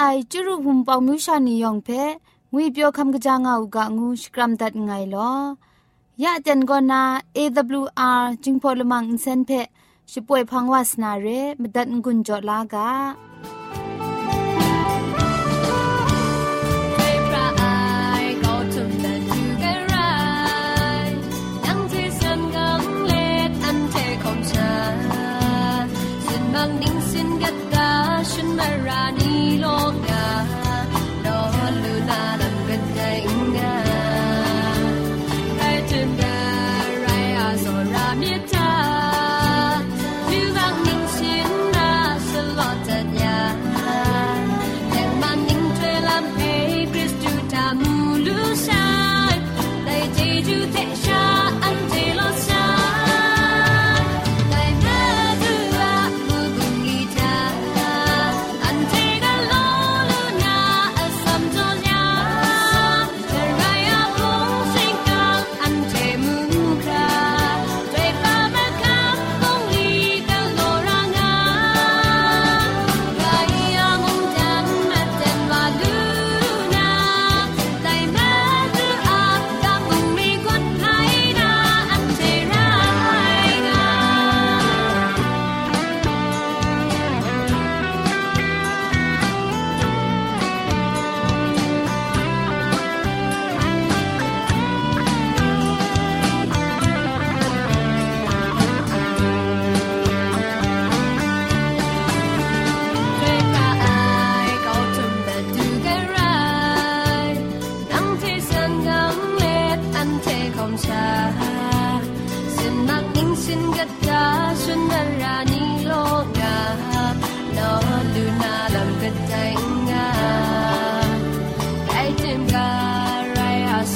ไอจุรุภุมปองมิวชานียองเพงุยเปียวคำกะจางอูกะงูสกรัมดัดไงลอยะเจนกอนา AWR จิงพอลมังอินเซนเพช่วยพังวาสนาเรมดัดงุนจอลากา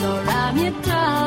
ရေ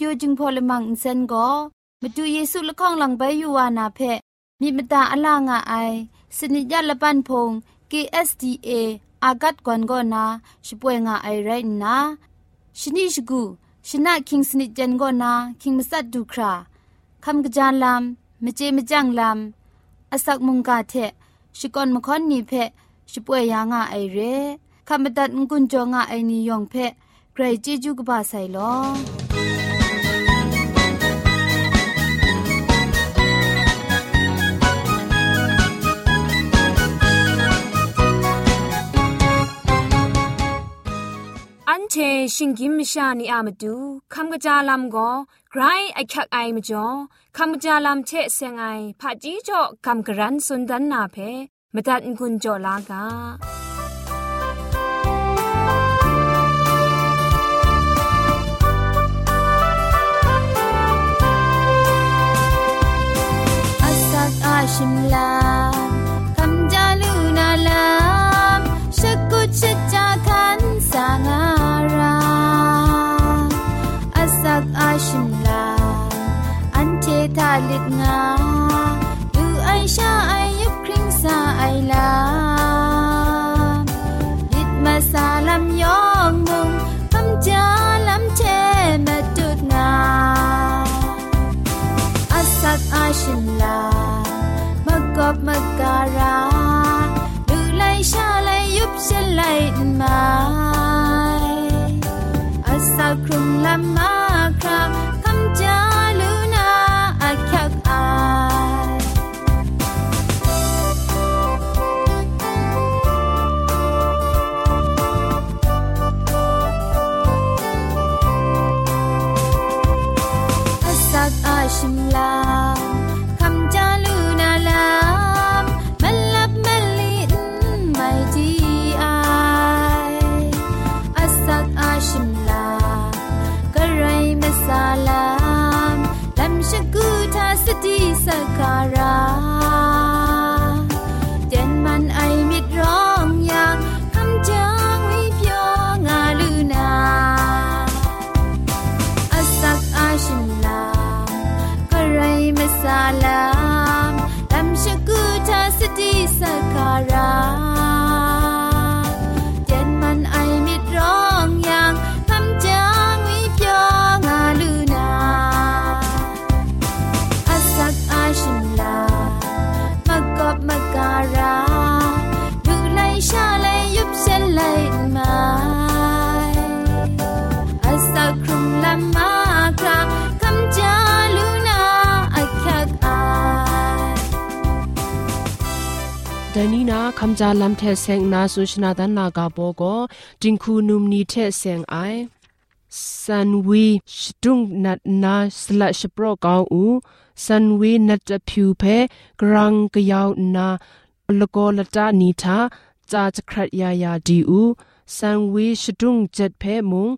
ดิโอจึงพอลมังอินเซนก็มาดูเยซูละข้องหลังใบยูวานาเพมีมตาอลางอไอสนิยาละปันพง KSDA อากัดกวนก็นาช่วยงาไอไรนะชนิชกูชนะคิงสนิจันก็นาคิงมัสัดดูคราคำกระจายลำมเจมจังลำอสักมุงกาเทชิกอนมคอนนีเพชิป่วยยางาไอเรคำบัดงกุนจงาไอนิยองเพใครจีจูกบาไซลอ เชชิงกิมชานีอามาดูคำกระจาลำก็ไกรไอคักไอมาจ่อคำกระจาลำเชเซงไอผาจีจ่อคำกระรันสุนดันนาเพมตัดกุญจ่อลากาอาชิมลาคำจาลูนาลามชกุชจา ลิดงาดูไอชาไอยุคคริงสาไอลาลิดมาสาลำยองมุงคำจาลำเทมาดุดงาอาสักอาชิมลากอบมกการาดูไลชาไลยุบเชไลมาอาสาครุมลำมา salam lam shakuta sati sakara คำจาลัมเทเซงนาสุชนาดันนากาโปโกจิงคูนุมนีเทเซงไอสันวีชดุงนัดนาสละชโปรกาวอูสันวีนัดผิวเพกรังกยาวนาลโกลตานีทาจาจครัดยายาดีอูสันวีชดุงเจ็ดเพมุง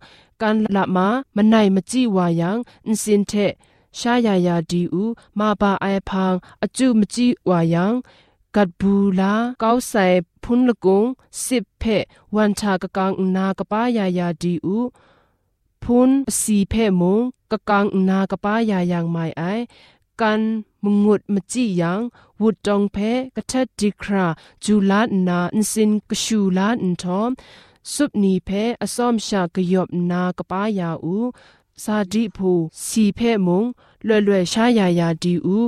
กันละมามันไหนมจีวายังอินสินเทชายายาดีอูมาบาไอพังอจูมจีวายัง กัดบูลาเก้าใส่พุนละกงสิบเพวันชากะกังนากะป้ายายาดีอูพุนสีเพมงกะกังนากะป้ายายังไม่ไอกันมงุดมจิยังวุดจองเพกะทัดดิคราจูลานาอินสินกชูลาอินทอมสุบนีเพอสอมชากะยอบนากะป้ายาอูซาดิพูสีเพมงလွယ်လွယ်ရှားရရာဒီဦး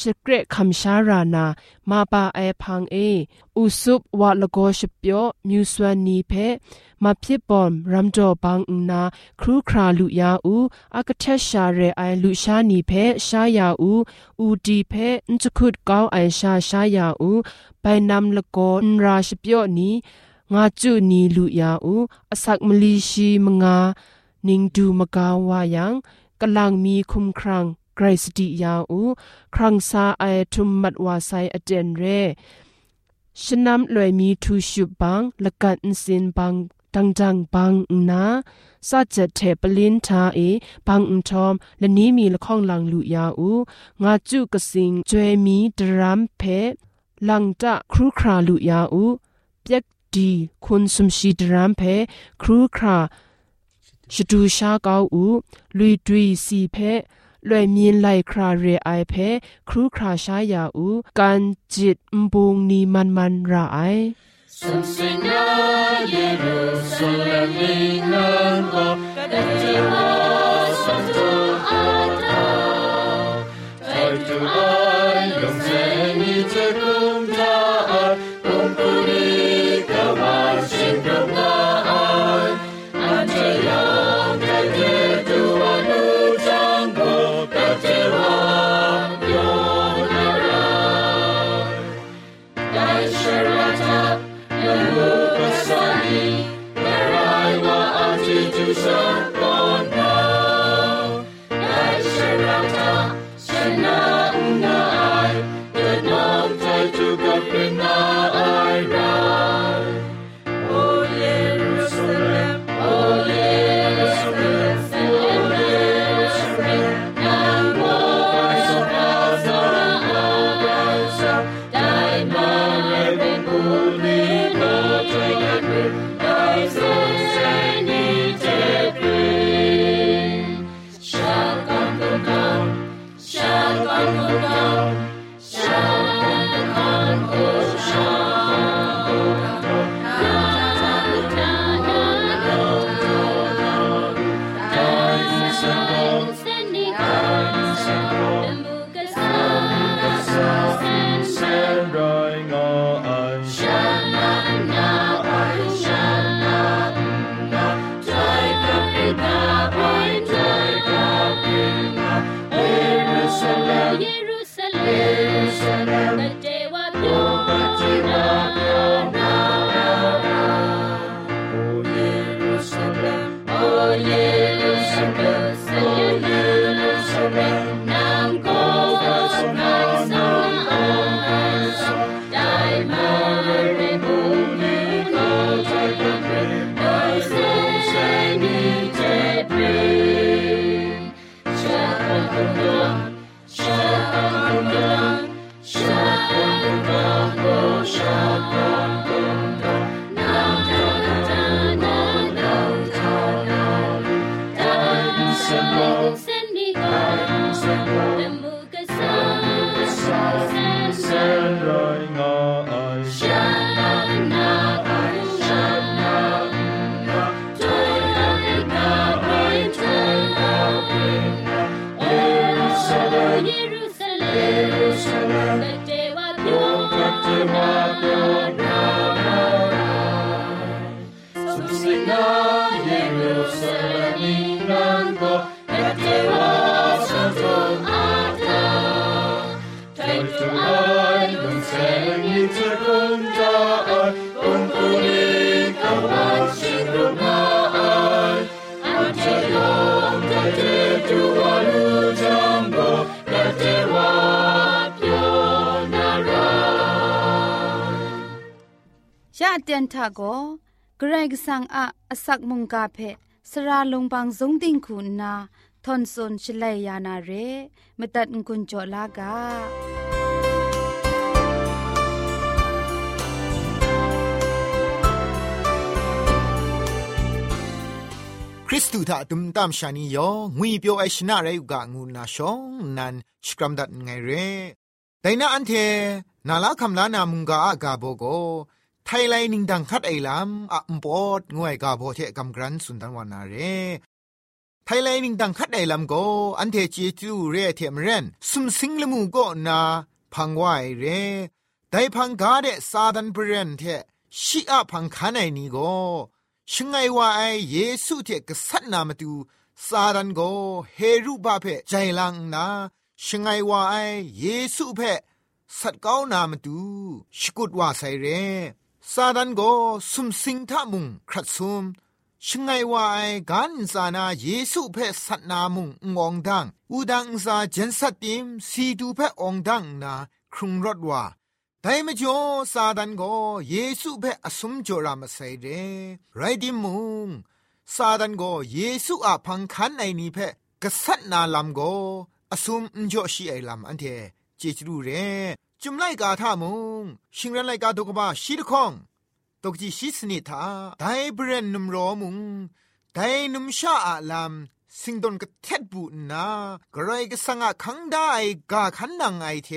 สเกรคำชารานามาปาไอพังเออุสุบวะละโกชเปียวมิวสวานีเพมาพิบอมรัมจอบังนาครูคราลุยาอูอากเทชาเรไอลุชานีเพชายาอูอูดีเพอินจคุดกาวไอชาชายาอูไปนำละโกนราชเปียวนีงาจุนีลุยาอูอสักมลีชีมงานิงดูมกาวายังกลังมีคุมครังไ กรสติยาอูครังซาไอทุมมัดวาไซอเจนเรชนำลอยมีทูชุบังละกันสินบังดังจังบังนาสัจเทปลินทาเอบังอุทอมและนี้มีละข้องลังลุยาอูงาจุกสิงจวยมีดรัมเพลังตะครูคราลุยาอูเปียกดีคุณสมชีดรัมเพครูคราชดูชาเกาอูลุยดุยสีเพ လွယ်မြင်လိုက်ခရာရဲအိုင်ဖဲခရူခရာရှာယာဦးကန်ဂျစ်ဘုံနီမန်မန်ရာအိုင် Sumsina Jerusalem inango Kadewa santo Jerusalem, Jerusalem. เตียนทาโกเกรกสังอะอสักมุงกาเพสระลงบางสงติงคุณนาทอนซนชลัยยานาเรมตัดกุญจลากาคริสตูถ้าตุมตามชานียองุยเปียวไอชนะไรกะงูนาชองนันสกรัมดัดไงเรแต่น่าอันเทนาลาคำลานามุงกาอากาโบโก ไทยไลนิงดังคัดไอลำอะมปอดงวยกาโบเทกำกรันสุนทันวานาเรไทยไลนิงดังคัดไอลำโกอันเทเจจูเรเทมเรนสุมสิงละมูโกนาพังวายเรแต่พังกาเดซาดันเปรนเทชิอะพังคันไอนี้โกชงไงว่าไอเยซูเทกษัตนามตูซาดันโกเฮรุบาเพใจลังนาชงไงว่าไอเยซูเพสัตก้าวนามตูชกุดว่าไซเร ซาดันโกสุมสิงทามุงครัดซุมชงไงว่าไอกันซานาเยซูเพสัตนามุงงองดังอูดังซาเจนสัตติมสีดูเพองดังนาครุงรถว่าแต่ไม่จ่อซาดันโกเยซูเพ่อสมจรามาใส่เรไรดิมุงซาดันโกเยซูอาพังคันไอนี้เพ่กษัตนาลำก็อสมอุจ่อชีไอลำอันเทเจจรูเร จุมไลกาท่ามุงชิงรันไลกาตกบ้าชีดคองตกจีชิสนิทาไดเบรนนุมรอมุงแต่นุมชาอาลามสิงดนกเท็ดบุนากรก็สังอาคังได้กาขันนังไอเท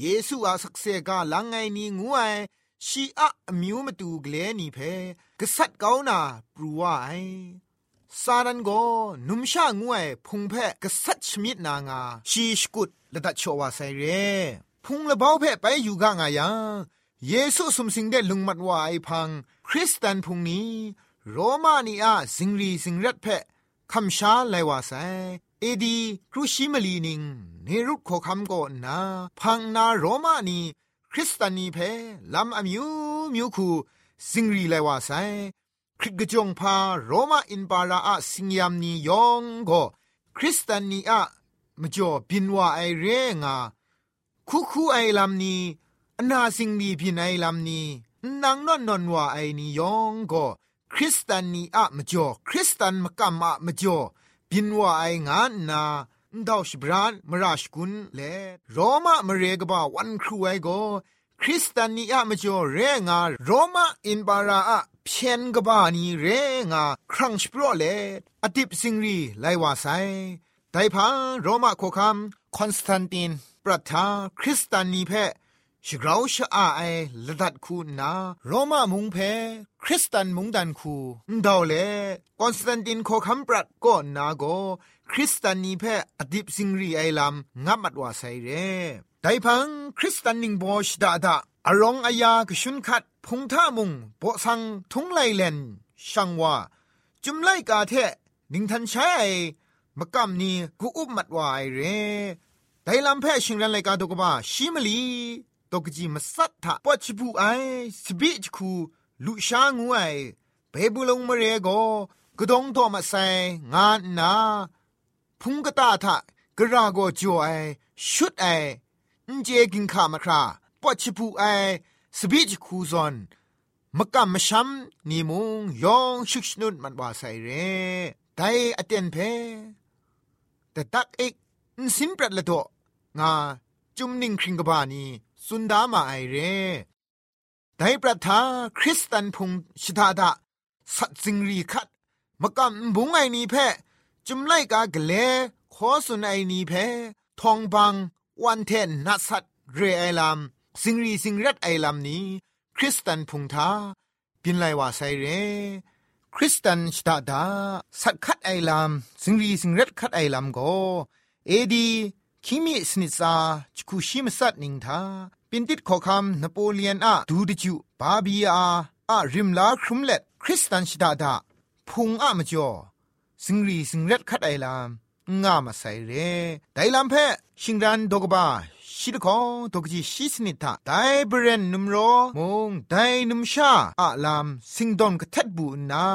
เยซูอาสักเซกาลังไงนีงูไอชีอะมิวมาตูเกลนีเพกษัตริย์เกานาปรูวไอซาดันโกนุมชางวยพุงเพกษัตริย์ชมิดนางาชีสกุดละดัชโชวาไซเร พุงละเบาเพไปอยู่กางายังเยซูสมสิงเดลุงมัดวาไอพัง คริสเตนพุงนี้ โรมานีอาสิงรีสิงรัดเพคำชาไลวาไซเอดีครูชิมลีนิงเนรุขคำโกนนา พังนาโรมานีคริสตานีเพลำอมิวมิวคูสิงรีไลวาไซคริกจงพาโรมาอินปาราอะสิงยามนียองโกคริสตานีอะมจ่อบินว่าไอเรงา คุคูไอลำนี้นาสิงดีพินไอลำนี้นางนอนนอนว่าไอนียองก็คริสตันนีอะมจ่อคริสตันมกัมอะมจ่อบินว่าไองานนาดาวชบรานมราชกุนเลโรมามเรกบาวันครูไอโกคริสตันนีอะมจ่อเรงาโรมาอินบาราอะเพียนกบานีเรงาครั้งสปรเลอดิบสิงรีไลวาไซไดพังโรมาโคคัมคอนสแตนติน ปรัทาคริสตานีเพชกราชอาไอละดัดคูนาโรมามุงเพคริสตันมุงดันคูดาวเลคอนสแตนตินโคคัมปรัดก็นาโกคริสตานีเพอดิบสิงรีไอลัมงับมัดวาไซเรไดพังคริสตันนิงบอชดาดาอารองอายากชุนคัดพงท่ามุงโปสังทุงไลเลนช่างว่าจุมไลกาเทนิงทันใช้มะกำนี้กูอุบมัดวายเร ไดลำแพ่ชิงรันไลกาตุกบ้าชิมลีตกจีมสัตถะปอชิบูไอสบิจคูลุชางูไอเบบุลงมเรโกกระดงตัวมาใส่งานนาพุงกตาทะกระราโกจ่อไอชุดไออินเจกินขามาคราปอชิบูไอสบิจคูซอนมกำมชัมนีมุงยองชุกชนุนมันว่าใส่เรไดอเตนเพแต่ตักเอก สินปรัดละโตงาจุมนิ่งคริงกบานีสุนดามาไอเรไดปรัทาคริสตันพุงชิตาดาสัตสิงรีคัดมกำบุงไอนีเพจุมไลกากเลขอสุนไอนีเพทองบังวันเทนนัสัตเรไอลามสิงรีสิงรัดไอลามนี้ คริสตันพุงทาปินไลว่าไซเรคริสตันชิตาดาสัตคัดไอลามสิงรีสิงรัดคัดไอลามโก เอดีคิมิสนิซาจคุชิมสัตนิงทาปินติดขอคำนโปเลียนอะดูดิจูบาบีอาอะริมลาครุมเล็ดคริสตันชิดาดาพุงอะมจ่อสิงรีสิงเร็ดคัดไอลามงามาใส่เรไดลามเพชิงรันดกบาชิดของตกจีชิสนิทาไดเบรนนุมโรมงไดนุมชาอะลามสิงดอนกเท็ดบูนา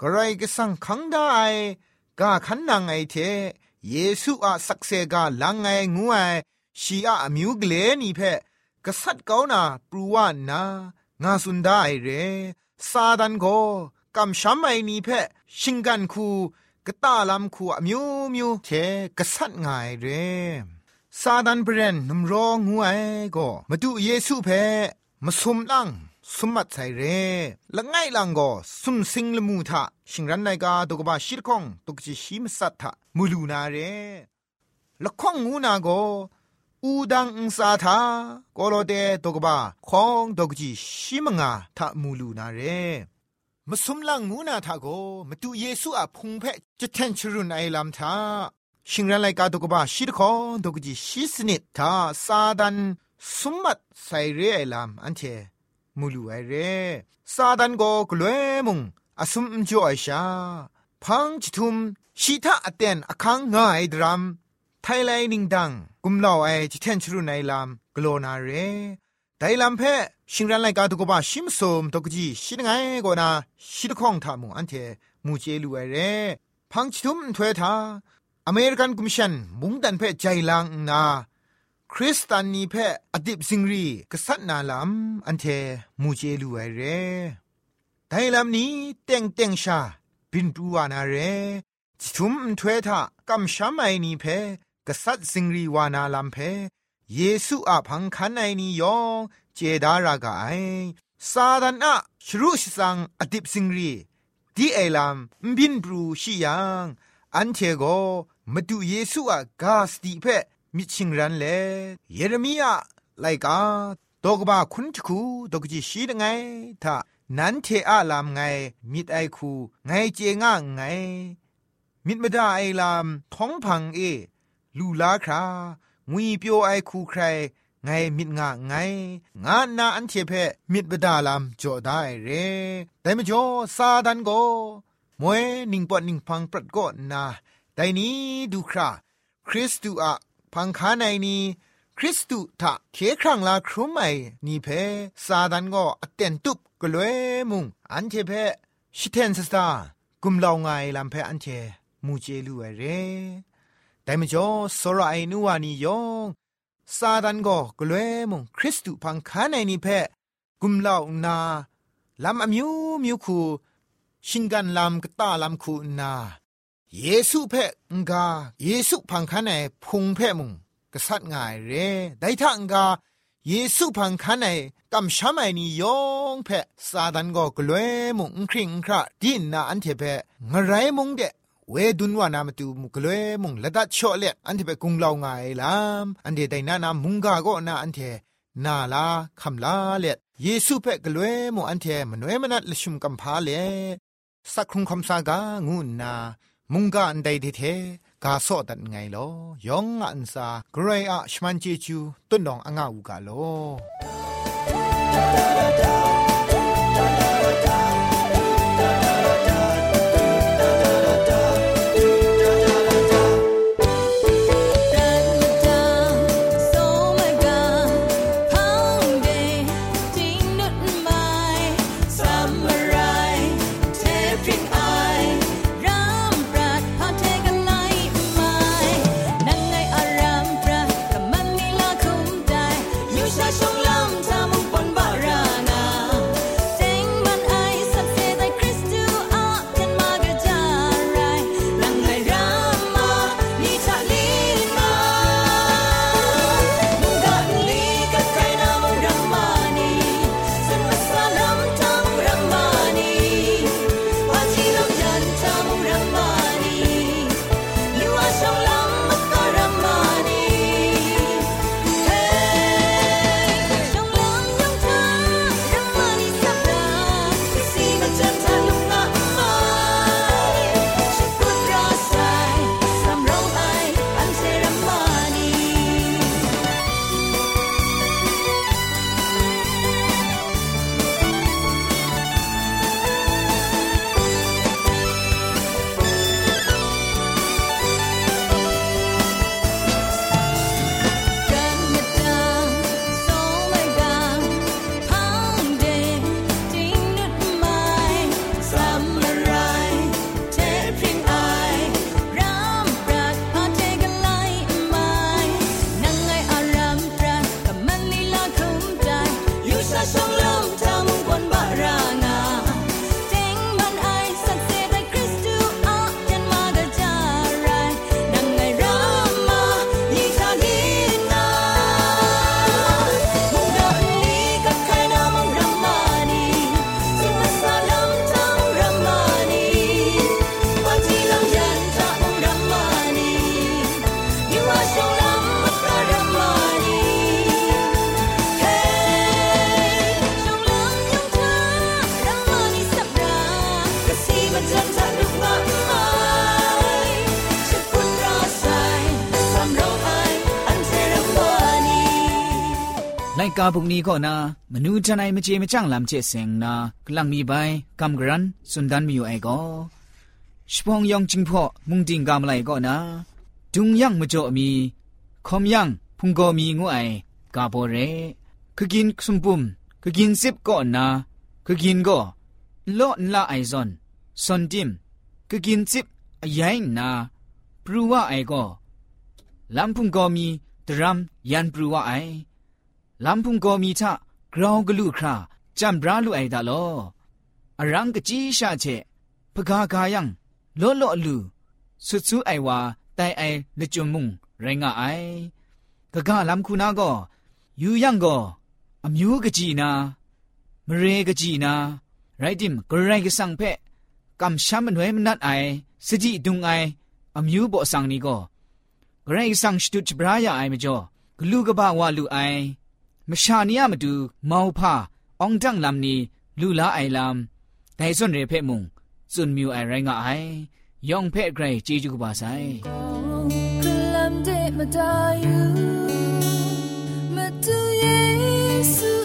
กระไรก็สังคังได้กาขันนางไอเท เยซูอาสักเซกาลังไงงูไอชีอาอมิวเกเลนีเพกษัตริย์เกานาปรูวานางาสุนไดเรซาดันโกกำช้ำไอนีเพชิงกันคูกตาลำคูอมิวมิวเทกษัตริย์ไงเรซาดันเบรนนุมรองูไอโกมาดูเยซูเพมาสมลัง สมัดใส่เร่ละไงลังก็สุมสิงละมูทะชิงรันไนกาตกบาชิรคงตกจิชิมสัตทะมูลูนาเรละข้องงูนาโกอูดังอุสาทาโกโลเดตกบาคองตกจิชิมงาทะมูลูนาเรมสมลังงูนาทาโกมาดูเยซูอะพุงเพจะแทนชรุนไอลำทาชิงรันไลกาตกบาชิรคองตกจิชิสนิทาซาดันสมัดใส่เรไอลำอันเท มูลูไอเรซาดันโกกลวยมุงอสุมจ่อยชา พังจิทุมชีทาอเตนอคังง่ายดรัมไทไลนิงดัง กุมลาวไอจิเทนชรุไนลามกโลนาเรไดลัมเพชิงรันไลกาตุกบะชิมสมตกจีชิดไงโกนาชิดข้องทามุอันเทมูเจลูไอเรพังจิทุมถวยทาอเมริกันกุมชันมุงดันเพใจลังนา คริสตานีเพอดิบซิงรีกษัตนาลามอันเทมูเจลูไอเรไดลามนี้เต็งเต็งชาบินตูวานาเรจุมถวทากำช้ำไอนีเพกษัตซิงรีวานาลามเพเยซูอาพังคันไอนียองเจดารากาไอซาดานอะชรุชสังอดิบซิงรีดีไอลามบินบรูชิยังอันเทโกมาดูเยซูอะกาสติเพ มิชิงรันเลเยเรมียาไลกาตกบาคุณทคูตกจิชีดไงถ้านันเทอาลามไงมิดไอคูไงเจง่าไง มิดมดาไอลามท้องพังเอ ลูลาครางุยเปียวไอคูใคร ไงมิดงะไง งานนาอันเทเพมิดบดาลามจ่อได้เร แต่มจ่อซาดันโกมวยนิงปอนิงพังปรัดก็นาแต่นี้ดูคราคริสตูอะ พังคาในนี้คริสตูทะเคครั้งลาครุมไอนี่เพซาดันก็อเตนตุบกลวยมุงอันเทเพชิเทนสตากุมลาวไงลำเพอันเทมูเจลูเอเรแต่มจ่อสรไอนัวนี่ยองซาดันก็กลวยมุงคริสตูพังคาในนี่เพกุมลาวนาลำอมิวมิวคูชิงกันลำกตาลำคูนา เยซูเพ่งกาเยซูพังคันในพุงเพ่มุงกษัตริย์ง่ายเร่ได้ทังกาเยซูพังคันในกำช้ำไอนี่ยองเพ่ซาดันก็กลัวมุงคริงคราดินนาอันเทเพ่งไรมุงเดเวดุนวานามตูมุกลวยมุงละดัดชอเลอันเทเปกุงเลาวงลามอันเดไดนานามุงกาก็นาอันเทนาลาคำลาเลเยซูเปกลวยมุอันเทมนเวมนัดลชุมกัมพาเลสักครุงคำสากางูนา มุงกาอันใดเทกาสอดันไงลอยองอันซาเกรอะชมันเจจูตุนดองอ่างอูกาโล กาบุกนี้ก็นามนูจันไอมเจมจังลำเจเซงนากลังมีใบกำกรันสุนดันมีอยู่ไอก็ชพองยองจิงพ่อมุงดิงกามไลก็นาดุงยังมจ่อมีคอมยังพุงก็มีงูไอกาโบเรคือกินสมบุมคือกินซิบก็นาคือกินก็โลนละไอซอนซอนดิมคือกินซิบยัยนาปรูว่าไอก็ลำพุงก็มีดรัมยันปรูว่าไอ ลำพุงโกมีทะกราวกลูคราจำบราลุไอดาลออรังกจีชาเชพกากายังลอลอลูสุดซูไอวาไตไอละจุมุงไรงะไอกะกาลำคูนาก็อยู่ยังก็อมิวกจีนามเรกจีนาไรดิมกรไรกสังเพะกำช้ำมันไว้มันนัดไอสจิดุงไออมิวบ่สังนี่ก็กรไรสังสตุจบรายาไอมจ่อกลูกบ่าวาลูไอ มชานียมาดูเมาพาองจังลำนี้ลูลาไอลำแต่ส่วนเรเพมุงส่วนมิวไอไรงาไอยองเพไกรจีจูกบาไซ Kalamde madayu Matu Yesu udang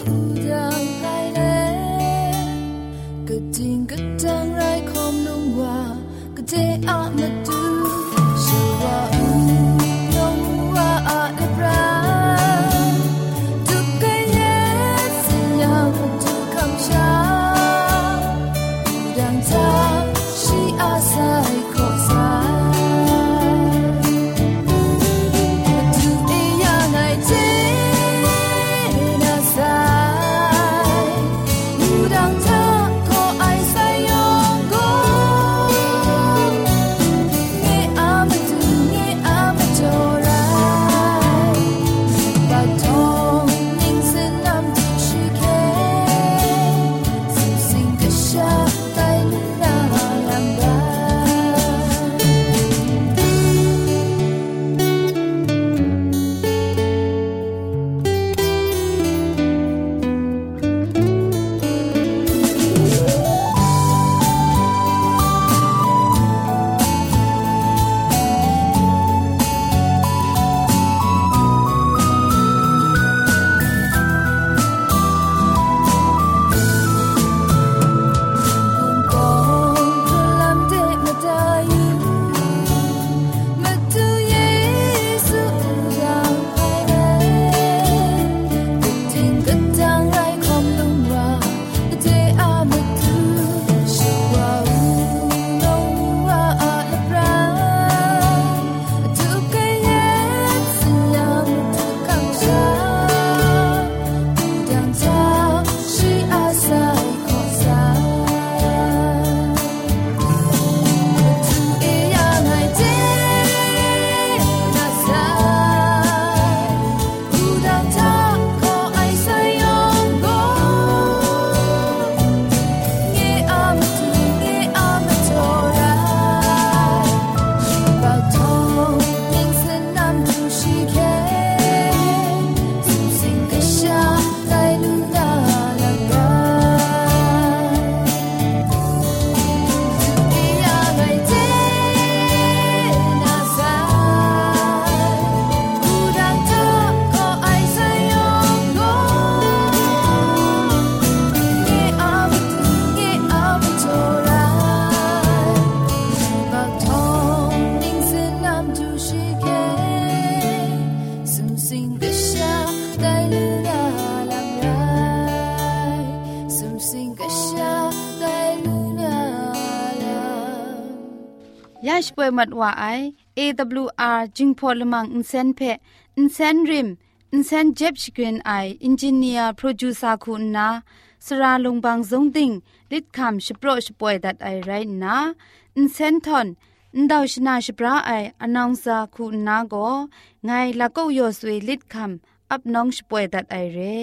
Fresh boy mat wa ai AWR jingpo lemang insen phe insen rim insen jeb shkrin ai engineer producer ku na sra longbang jong ding lit kham shpro shpoe that i right na insen ton ndaw shna shpra ai announcer ku na go ngai lakou yor sui lit kham up nong shpoe that i re